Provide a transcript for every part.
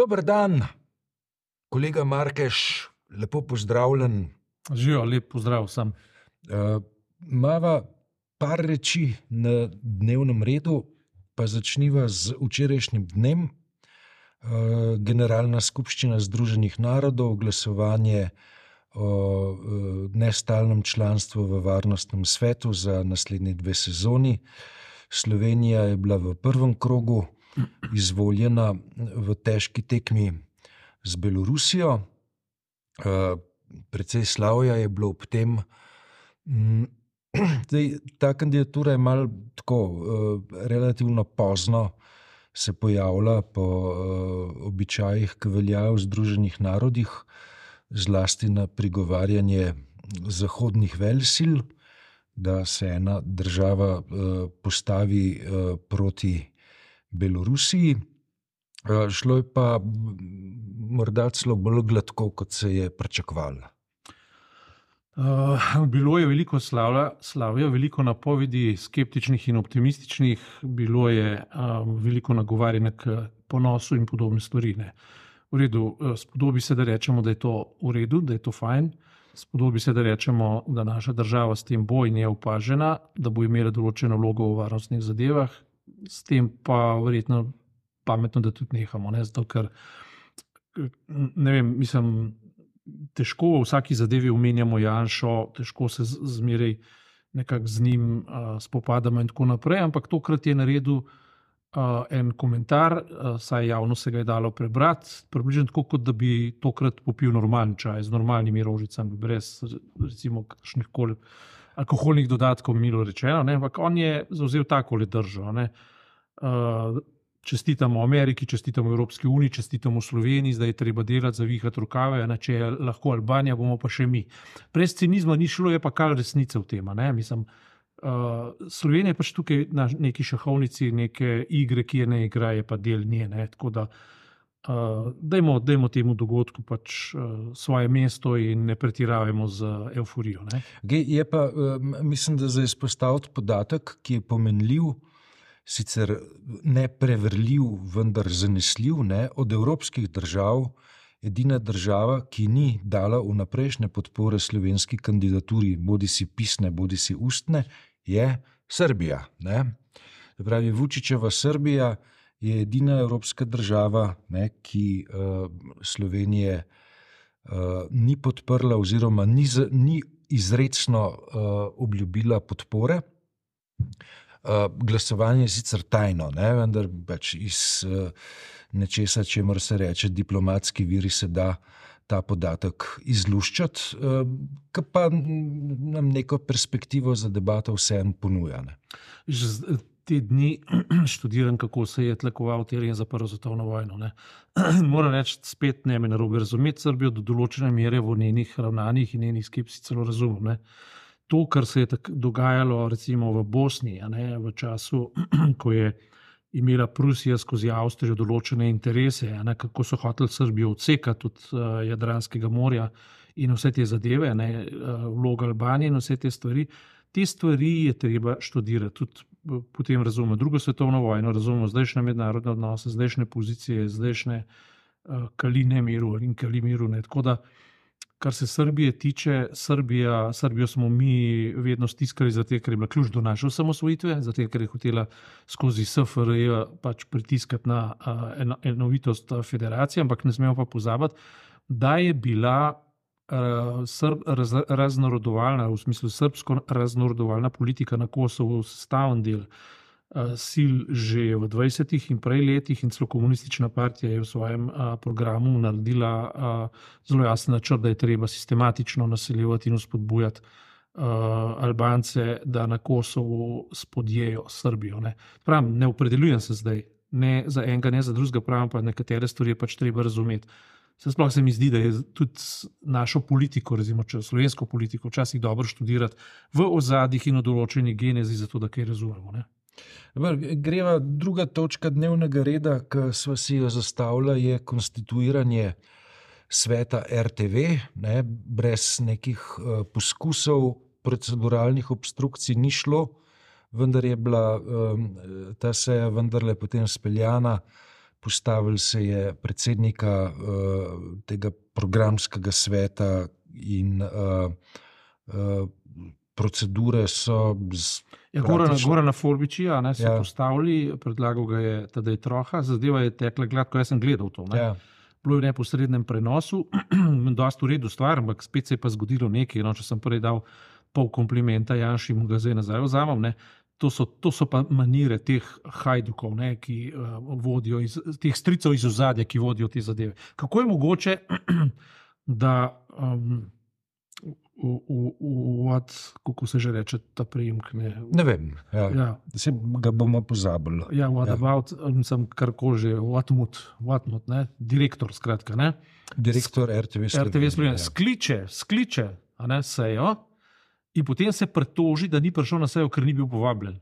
Dober dan, kolega Markeš, lepo pozdravljen. Živijo, lep pozdrav vsem. Uh, mava par reči na dnevnem redu, pa začniva z včerajšnjim dnem. Uh, Generalna skupščina Združenih narodov, glasovanje o uh, nestalnem članstvu v Varnostnem svetu za naslednji dve sezoni. Slovenija je bila v prvem krogu izvoljena v težki tekmi z Belorusijo. Uh, Predvsej slavja je bilo ob tem. Mm, zdaj, ta kandidatura je malo tako, uh, relativno pozno se pojavila po uh, običajih, ki veljajo v Združenih narodih, zlasti na prigovarjanje zahodnih velsil, da se ena država postavi proti Belorusiji. Uh, šlo je pa morda celo bolj gladko, kot se je pričakovalo. Uh, bilo je veliko slavja, slavja, veliko napovedi, skeptičnih in optimističnih, bilo je um, veliko nagovarjanja k ponosu in podobne stvari. Ne. V redu, spodobi se, da rečemo, da je to v redu, da je to fajn. Spodobi se, da rečemo, da naša država s tem bo in je opažena, da bo imela določeno vlogo v varnostnih zadevah, s tem pa verjetno pametno, da tudi nehamo. Ne? Zato, ker ne vem, mislim, težko v vsaki zadevi umenjamo Janšo, težko se zmeraj nekako z njim uh, spopadamo in tako naprej, ampak tokrat je naredil uh, en komentar, uh, saj javno se ga je dalo prebrati, približno tako, kot da bi tokrat popil normalen čaj z normalnimi rožicami, brez recimo kakršnih koli alkoholnih dodatkov, milo rečeno, ne? ampak on je zauzel tako le držo. Uh, čestitamo Ameriki, čestitamo Evropski uniji, čestitamo Sloveniji, zdaj je treba delati, zavihati rokave, ne? če je lahko Albanija, bomo pa še mi. Brez cinizma ni šlo, je pa kar resnica v tem. Mislim, uh, Slovenija je pač tukaj na neki šahovnici, neke igre, ki je ne igra, je pa del nje. Ne? Tako da. Uh, dajmo, dajmo temu dogodku pač, uh, svoje mesto in ne pretiravamo z euforijo. Je pa, uh, mislim, da za izpostaviti podatek, ki je pomenljiv, sicer ne preverljiv, vendar zanesljiv, ne, od evropskih držav, edina država, ki ni dala vnaprejšnje podpore slovenski kandidaturi, bodi si pisne, bodi si ustne, je Srbija. Ne. Pravi Vučičeva Srbija je edina evropska država, ne, ki uh, Slovenije uh, ni podprla, oziroma ni, z, ni izredno uh, obljubila podpore. Uh, glasovanje je sicer tajno, ne, vendar pač iz uh, nečesa, če mora se reči, diplomatski viri se da ta podatek izluščati, uh, ki pa nam neko perspektivo za debato vseeno ponuja. Ne te dni študiram, kako se je tlekoval teren za prvo svetovno vojno. Moram reči, spet ne me narobe razumeti, Srbijo do določene mere v njenih ravnanjih in njenih skepsi celo razumem. Ne? To, kar se je dogajalo recimo v Bosni, ne, v času, ko je imela Prusija skozi Avstrijo določene interese, ne, kako so hoteli Srbijo odsekati od uh, Jadranskega morja in vse te zadeve, ne, uh, vloga Albanije in vse te stvari. Te stvari je treba študirati, tudi potem razumemo drugo svetovno vojno, razumemo zdajšnje mednarodne odnose, zdajšnje pozicije, zdajšnje uh, kaline miru in kaline miru. Ne. Tako da, kar se Srbije tiče, Srbija, Srbijo smo mi vedno stiskali, zato ker je bila ključ do naše osamosvojitve, zato ker je hotela skozi SFRJ pač pritiskati na uh, enovitost federacije, ampak ne smemo pa pozabiti, da je bila srb, raz, raznorodovalna, v smislu srpsko raznorodovalna politika na Kosovo, sestavljen del uh, sil že v 20-ih in prej letih, in celo komunistična partija je v svojem uh, programu naredila uh, zelo jasen načrt, da je treba sistematično naseljevati in spodbujati. Uh, Albance, da na Kosovo spodjejo Srbijo. Ne, pravim, ne opredeljujem se zdaj, ne za enega, ne za drugega, pravim pa nekatere stvari pač treba razumeti. Se sploh se mi zdi, da je tudi našo politiko, recimo slovensko politiko, včasih dobro študirati v ozadjih in v določeni genezi, zato da kaj razumemo. Ne? Greva druga točka dnevnega reda, ki smo si jo zastavili, je konstituiranje sveta RTV. Ne? Brez nekih uh, poskusov proceduralnih obstrukcij ni šlo, vendar je bila um, ta seja vendarle potem speljana postavili se je predsednika uh, tega programskega sveta in uh, uh, procedure so. Z, Ja, Gora, praktično- gora na Forbičija ne, so Ja. postavili, predlagal ga je tedaj Troha, zadeva je tekla gladko. Jaz sem gledal to. Ne. ja, Bilo je v neposrednem prenosu, dosta v redu stvar, ampak spet se je pa zgodilo nekaj. No, če sem prej dal pol komplimenta Janši, mu ga zdaj nazaj vzamem. Ne. To so, to so pa manire teh hajdukov, ne, ki uh, vodijo, iz, teh stricev iz ozadja, ki vodijo te zadeve. Kako je mogoče, da um, v, v, v, v, kako se že reče ta prijemek? Ne, ne vem. Ja. Ja. Se ga bomo pozabili. Ja, what Ja. about, sem karkoli že, Watmut, Watmut, ne, direktor, skratka, ne. Direktor RTV Slovenije. RTV Slovenija ja. skliče, skliče a ne, sejo in potem se pretoži, da ni prišel na sejo, ker ni bil povabljen.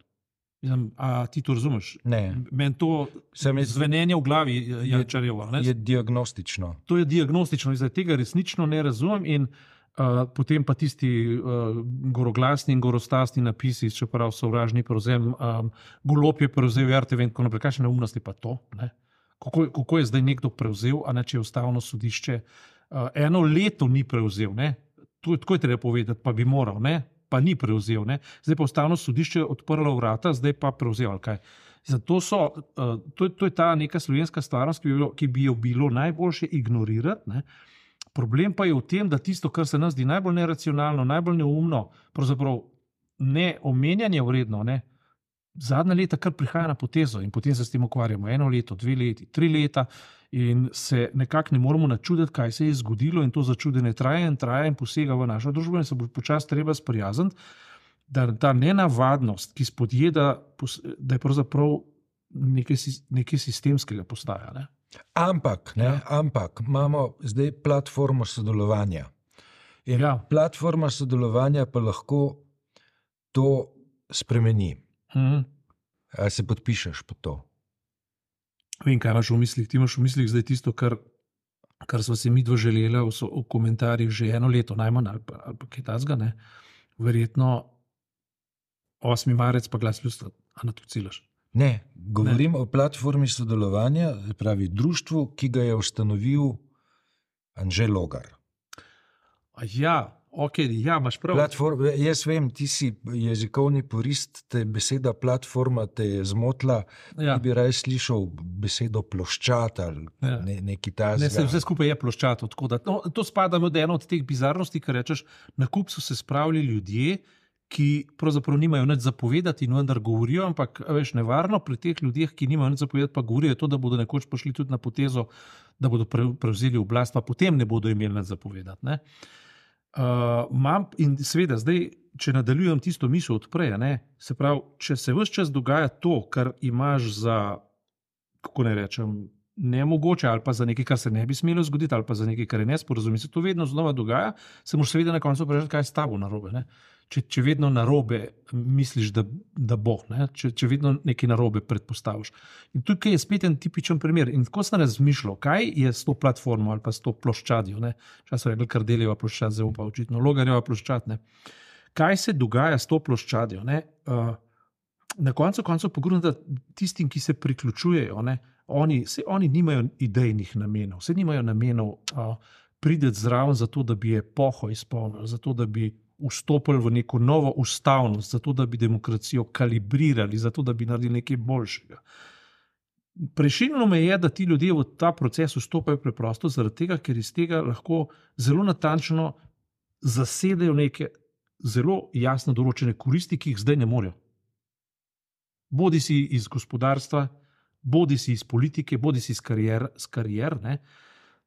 Mislim, a ti to razumeš? Ne, Meni to Sem zvenenje v glavi je, je, čarjevo, ne. je diagnostično. To je diagnostično, zdaj tega resnično ne razumem. In, uh, potem pa tisti uh, goroglasni in gorostasni napisi, čeprav sovražni prevzem, um, golop je prevzel RTV in tako naprej. Kakšne neumnosti pa to? Ne? Kako, kako je zdaj nekdo prevzel, a ne če je ustavno sodišče uh, eno leto ni prevzel? Ne? To je tako je treba povedati, pa bi moral, ne? pa ni prevzel. Ne? Zdaj pa ustavno sodišče odprlo vrata, zdaj pa prevzel. kaj. Zato so, uh, to, je, to je ta neka slovenska stvarnost, ki bi, bilo, ki bi jo bilo najboljše ignorirati. Ne? Problem pa je v tem, da tisto, kar se nam zdi najbolj neracionalno, najbolj neumno, pravzaprav ne omenjanje vredno, ne, zadnja leta kar prihaja na potezo in potem se s tem ukvarjamo eno leto, dve leti, tri leta. In se nekako ne moremo načuditi, kaj se je zgodilo, in to začudenje traja in traja in posega v našo družbo, in se bo počasi treba sprijazniti, da ta nenavadnost, ki spodjeda, da je pravzaprav nekaj, nekaj sistemskega postaja. Ne? Ampak, ne, Ja. ampak imamo zdaj platformo sodelovanja. In Ja. platforma sodelovanja pa lahko to spremeni. Mhm. A se podpišeš pod to? Vem, kaj imaš v mislih. Ti imaš v mislih zdaj tisto, kar, kar smo si mi dva želeli v, v komentarjih že eno leto, najmanj ali pa, ali pa kaj tasga. Verjetno 8. marec, pa glas ljudstva, a na to ciljaš. Ne, govorim ne. o platformi sodelovanja, se pravi društvu, ki ga je ustanovil Anžel Logar. Ja, ok, ja, imaš prav. Platform, jaz vem, ti si jezikovni purist, te beseda platforma te je zmotila. ja. Ja. Bi raje slišal besedo ploščat ali Ja. ne, neki Ne, tasga. se, vse skupaj je ploščato. tako Da, no, to spada v eno od teh bizarnosti, ki rečeš, na kup so se spravili ljudje, ki pravzaprav nimajo nič zapovedati in vendar govorijo, ampak veš, nevarno pri teh ljudeh, ki nimajo nič zapovedati, pa govorijo to, da bodo nekoč prišli tudi na potezo, da bodo pre, prevzeli oblast, pa potem ne bodo imeli nič zapovedati. Ne? Uh, mam, in seveda, zdaj, če nadaljujem tisto misel odprej, ne, se pravi, če se vse čas dogaja to, kar imaš za, kako ne rečem, nemogoče, ali pa za nekaj, kar se ne bi smelo zgoditi, ali pa za nekaj, kar je nesporazum, se to vedno znova dogaja, se moraš seveda na koncu vprašati, kaj je s tabo narobe. Ne? Če, če vedno narobe misliš, da, da bo, ne? če, če vedno nekaj narobe predpostaviš. In tukaj je spet en tipičen primer. In tako sem razmišljal, kaj je s to platformo ali pa s to ploščadjo. Čas je rekel, kar delijo ploščad, zdaj pa očitno logarjeva ploščad. Ne? Kaj se dogaja s to ploščadjo? Ne? Uh, na koncu koncev pogledam tistim, ki se priključujejo. Ne? Oni, se, oni nimajo idejnih namenov, se nimajo namenov uh, priti zraven, zato da bi epoho izpolnili, zato da bi vstopili v neko novo ustavnost, zato da bi demokracijo kalibrirali, zato da bi naredili nekaj boljšega. Prešinilo me je, da ti ljudje v ta proces vstopajo preprosto zaradi tega, ker iz tega lahko zelo natančno zasedejo neke zelo jasno določene koristi, ki jih zdaj ne morejo. Bodi si iz gospodarstva, bodi si iz politike, bodi si iz karier. Z karier.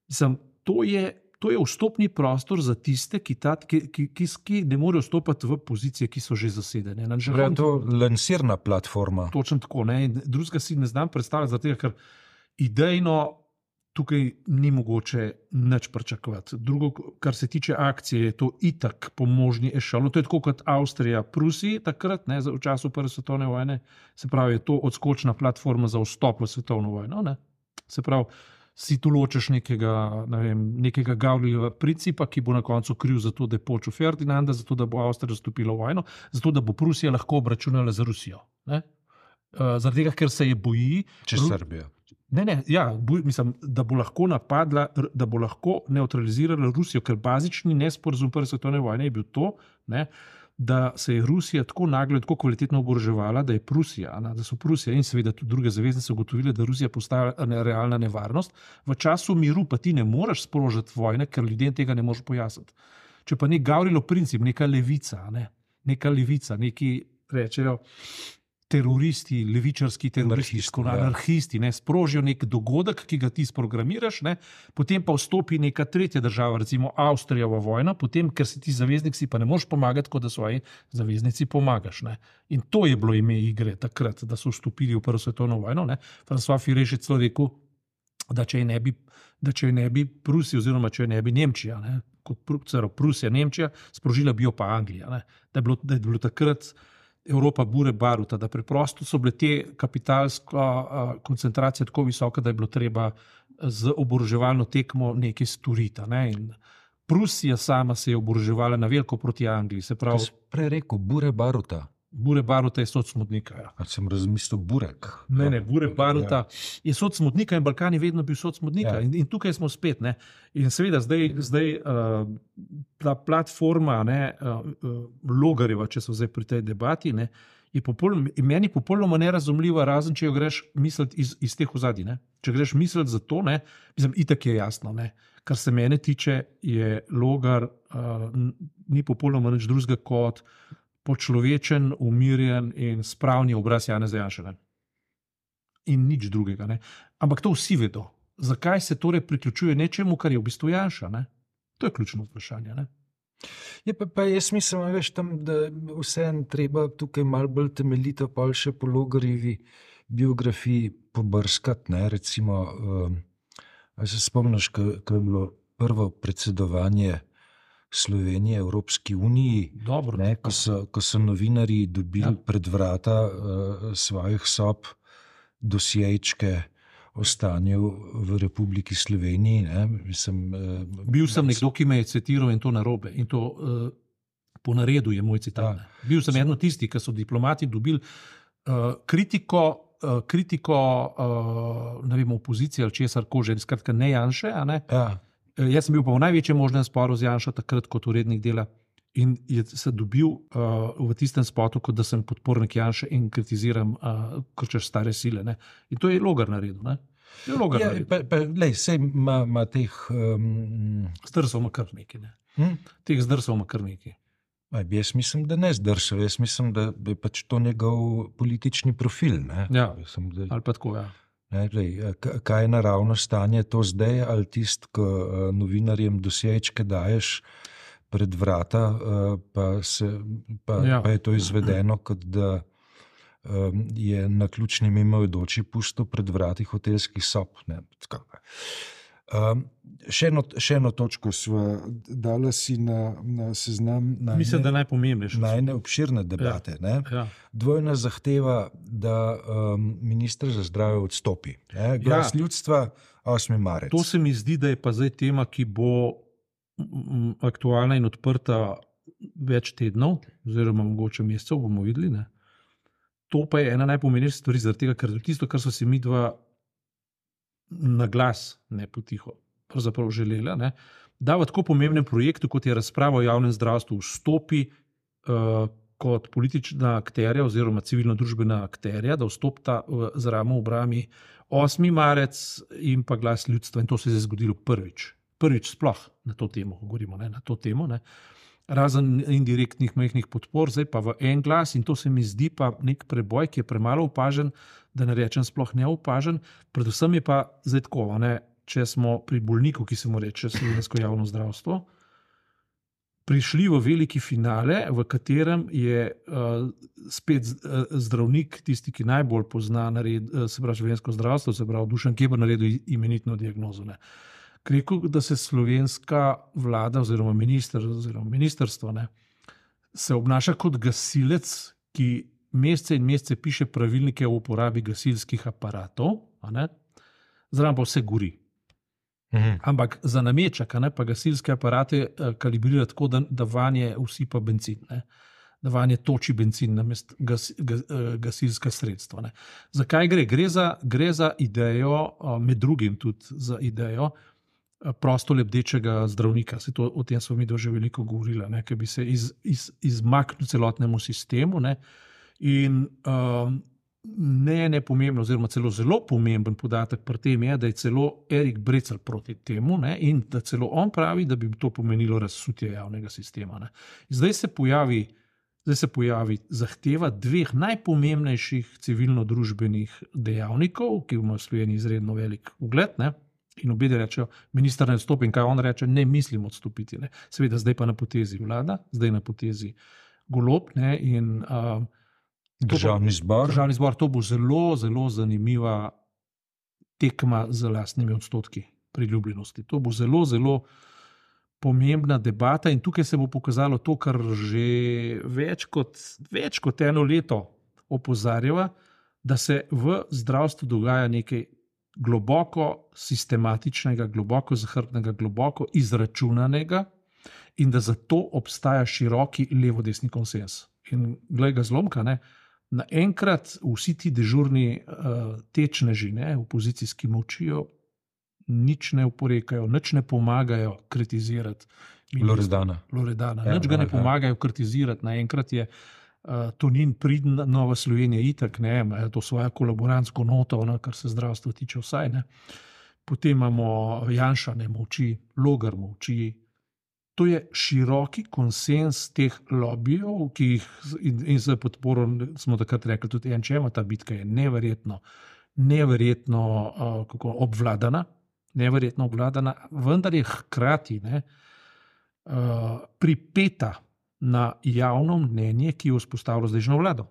Mislim, to, je, to je vstopni prostor za tiste, ki, ta, ki, ki, ki, ki ne morejo vstopiti v pozicije, ki so že zasedene. Na Prav, je to lansirna platforma. Točno tako. Drugega si ne znam predstavljati, zato, ker idejno tukaj ni mogoče nič pričakovati. Drugo, kar se tiče akcije, je to itak pomožni ešalon. To je tako kot Avstrija, Prusija takrat, ne, v času Prve svetovne vojne, se pravi, je to odskočna platforma za vstop v svetovno vojno. Ne? Se pravi, si tu ločeš nekega, ne vem, nekega Gavlijeva principa, ki bo na koncu kriv za to, da je počel Ferdinanda, zato da bo Avstrija stopila v vojno, zato da bo Prusija lahko obračunala za Rusijo. Ne? Uh, zaradi tega, ker se je boji. Če Srbijo. Ne, ne, ja, bo, mislim, da bo lahko napadla, da bo lahko neutralizirala Rusijo, ker bazični nesporazum Prve svetovne vojne je bil to, ne, da se je Rusija tako naglo in tako kvalitetno oboroževala, da Prusija, ne, da so Prusija in seveda tudi druge zaveznice ugotovile, da Rusija postaja realna nevarnost. V času miru pa ti ne moreš sprožiti vojne, ker ljudem tega ne moreš pojasniti. Če pa nek Gavrilo princip, neka levica, ne, neka levica, neki rečejo. Teroristi, levičarski teroristi, Anarhisti, skoro ja. anarhisti, ne, sprožijo nek dogodek, ki ga ti sprogramiraš, ne, potem pa vstopi neka tretja država, recimo Avstrija v vojno, potem, ker si ti zaveznik, si pa ne moreš pomagati, kot da svoji zaveznici pomagaš. Ne. In to je bilo ime igre takrat, da so vstopili v Prvo svetovno vojno. ne. François Fireš je celo rekel, da če je ne bi, da če je ne bi Prusija, oziroma če je ne bi Nemčija, ne, kot Prusija, Nemčija, sprožila bi jo pa Anglija. Ne, da, je bilo, da je bilo takrat Evropa bure baruta, da preprosto so bile te kapitalska koncentracija tako visoka, da je bilo treba z oboroževalno tekmo nekaj storiti. Ne, in Prusija sama se je oboroževala na veliko proti Angliji, pravi, prej rekel, bure baruta. Bure baruta je sod smodnika. Ja. Ali sem razmislil burek? Ne, ne, Bure Baruta je sod smodnika in Balkan je vedno bil sod smodnika. Ja. In, in tukaj smo spet. Ne. In seveda zdaj, zdaj uh, ta platforma, ne, uh, uh, Logareva, če so zdaj pri tej debati, ne, je popoln, meni popolnoma nerazumljiva, razen če jo greš misliti iz, iz teh ozadij. Ne. Če greš misliti za to, ne, mislim, itak je jasno. Ne. Kar se mene tiče, je Logar uh, ni popolnoma nič drugega kot počlovečen, umirjen in spravni obraz Janeza Janša. ne. In nič drugega. Ne. Ampak to vsi vedo. Zakaj se torej priključuje nečemu, kar je v bistvu Janša? Ne? To je ključno vprašanje. Ne? Je pa, pa jaz mislim, veš, tam, da vseeno treba tukaj malo bolj temeljito, pa še po Logarjevi biografiji pobrskati. Recimo, um, se spomniš, ko je bilo prvo predsedovanje Slovenije Evropski uniji, Dobro, ne, ko, so, ko so novinari dobili Ja. pred vrata uh, svojih sob dosjejčke o stanju v Republiki Sloveniji. Ne? Mislim, uh, Bil sem nekdo, ki me je citiral in to narobe. In to uh, po naredu je moj citat. Ja. Bil sem eden od tistih, ki so diplomati dobili uh, kritiko. uh, Kritiko, uh, ne vem, opozicije ali česar koli, skratka, ne Janše. a Ne? ja, Eh, Jaz sem bil pa v največjem možnem sporu z Janšo, takrat kot urednik dela. In je se dobil uh, v tistem spotu, kot da sem podpornik Janša in kritiziram, uh, ker češ stare sile. Ne? In to je logar naredil. Ne? Je logar ja, naredil. pa, pa, lej, sej ima, teh. Um, Zdrsal ima kar nekaj. Ne? hm? Teh zdrsal ima kar nekaj. Aj, Jaz mislim, da ne zdršil, jaz mislim, da je pač to njegov politični profil. Ne? Ja. Mislim, da, Ali pa tako, ja. Ne, a k- kaj je naravno stanje to zdaj, ali tisto, ko uh, novinarjem dosječke daješ pred vrata, uh, pa, se, pa, ja. pa je to izvedeno, kot da um, je na ključni mimoidoči pusto pred vrati hotelskih sob. Ne, tako. Um, še, eno, še eno točko smo dali si na, na seznam najne, Mislim, da je najpomembnejše. najne obširne debate. Ja. Ja. Dvojna zahteva, da um, ministr za zdravje odstopi. Ne? Glas ja. ljudstva, 8. marec. To se mi zdi, da je pa zdaj tema, ki bo aktualna in odprta več tednov, oziroma mogoče mesecev, bomo videli. Ne? To pa je ena najpomembnejših stvari, zaradi tega, ker tisto, kar so si mi dva na glas, ne potiho, pravzaprav želela, ne? da v tako pomembnem projektu, kot je razprava o javnem zdravstvu, vstopi uh, kot politična akterja oziroma civilno-družbena akterja, da vstopita v zramo obrami 8. marec in pa glas ljudstva. In to se je zgodilo prvič. Prvič sploh na to temo, govorimo ne, na to temo. Ne. Razen indirektnih majhnih podpor, zdaj pa v en glas, in to se mi zdi pa nek preboj, ki je premalo opažen, da ne rečem sploh neopažen. Predvsem je pa zdaj tako, ne, če smo pri bolniku, ki se mu reče slovensko javno zdravstvo, prišli v veliki finale, v katerem je uh, spet uh, zdravnik, tisti, ki najbolj pozna nared, uh, se pravi slovensko zdravstvo, se pravi Dušan Keber, naredil imenitno diagnozo. Ne. Rekel, da se slovenska vlada oziroma minister oziroma ministrstvo ne, se obnaša kot gasilec, ki mesece in mesece piše pravilnike o uporabi gasilskih aparatov, zraven pa vse gori. Mhm. Ampak za nameček, ne pa gasilske aparate eh, kalibrira tako, da, da vanje usipa benzin. Ne. da vanje toči benzin na mest gas, gas, gasilska sredstva. Ne. Zakaj gre? Gre za, gre za idejo, med drugim tudi za idejo prosto lebdečega zdravnika. To, o tem smo mi že veliko govorili, ki bi se iz, iz, izmaknil celotnemu sistemu. Ne. In um, ne, ne pomembno, oziroma celo zelo pomemben podatek pri tem je, da je celo Erik Brecel proti temu ne, in da celo on pravi, da bi to pomenilo razsutje javnega sistema. Zdaj se pojavi. Zdaj se pojavi zahteva dveh najpomembnejših civilno-družbenih dejavnikov, ki imajo v Sloveniji izredno velik ugled. Ne? In obe rečejo, ministr ne odstopi, in kaj on reče, ne mislim odstopiti. Ne? Seveda, zdaj pa na potezi vlada, zdaj na potezi golob. Ne? In uh, Državni zbor. Državni zbor, to bo zelo, zelo zanimiva tekma z lastnimi odstotki priljubljenosti. To bo zelo, zelo pomembna debata in tukaj se bo pokazalo to, kar že več kot, več kot eno leto opozarjava, da se v zdravstvu dogaja nekaj globoko sistematičnega, globoko zahrbnega, globoko izračunanega in da zato obstaja široki levo-desni konsens. In glede ga zlomka, ne, naenkrat vsi ti dežurni uh, tečneži, ne, opozicijski močijo, nič ne uporekajo, nič ne pomagajo kritizirati. Loredana. Loredana. Ja, nič ga ne pomagajo kritizirati. Naenkrat je uh, to njim pridna Nova Slovenija, itak, ne, ima to svojo kolaborantsko noto, ne, kar se zdravstva tiče, vsaj ne. Potem imamo Janša, ne moči, Logar moči, To je široki konsens teh lobijev, ki jih in, in za podporo smo takrat rekli, tudi en, če ima ta bitka, je neverjetno, neverjetno uh, obvladana, neverjetno obvladana, vendar je hkrati ne, uh, pripeta na javno mnenje, ki jo vzpostavlja zdajšnjo vlado.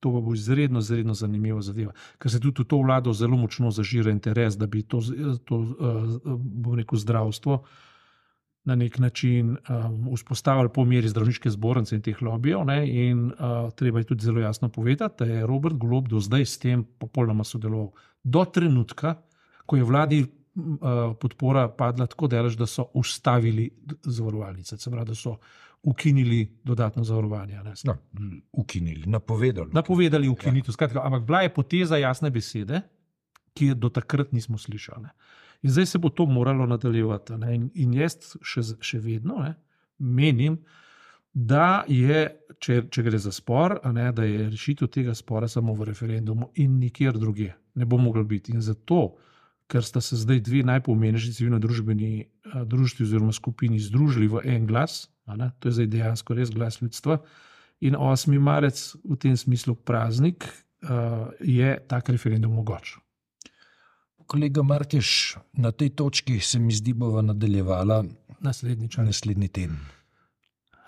To bo izredno, izredno zanimivo zadeva, ker se tudi v to vlado zelo močno zažira interes, da bi to, to uh, bom rekel, zdravstvo na nek način um, vzpostavili po meri zdravniške zbornice in teh lobijev. Ne, in uh, treba je tudi zelo jasno povedati, da je Robert Golob do zdaj s tem popolnoma sodeloval. Do trenutka, ko je vladi podpora padla tako daleč, da so ustavili zavarovalnice, se pravi, da so ukinili dodatno zavarovanje. No, ukinili, napovedali. Napovedali ukinitev. Ja. Ampak bila je poteza jasne besede, ki je do takrat nismo slišali. Ne. In zdaj se bo to moralo nadaljevati. In, in jaz še, še vedno ne, menim, da je, če, če gre za spor, ne, da je rešitev tega spora samo v referendumu in nikjer drugje. Ne bo moglo biti. In zato, ker sta se zdaj dve najpomembnejši civilno-družbeni društvi oziroma skupini združili v en glas, to je zdaj dejansko res glas ljudstva. In 8. marec v tem smislu praznik uh, je tak referendum mogoč. Kolega Markeš, na tej točki se mi zdi, da bo nadaljevala naslednji, naslednji teden.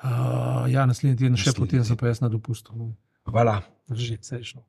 Uh, ja, naslednji teden, naslednji še potem, pa jaz na dopustu. Hvala. Že srečno.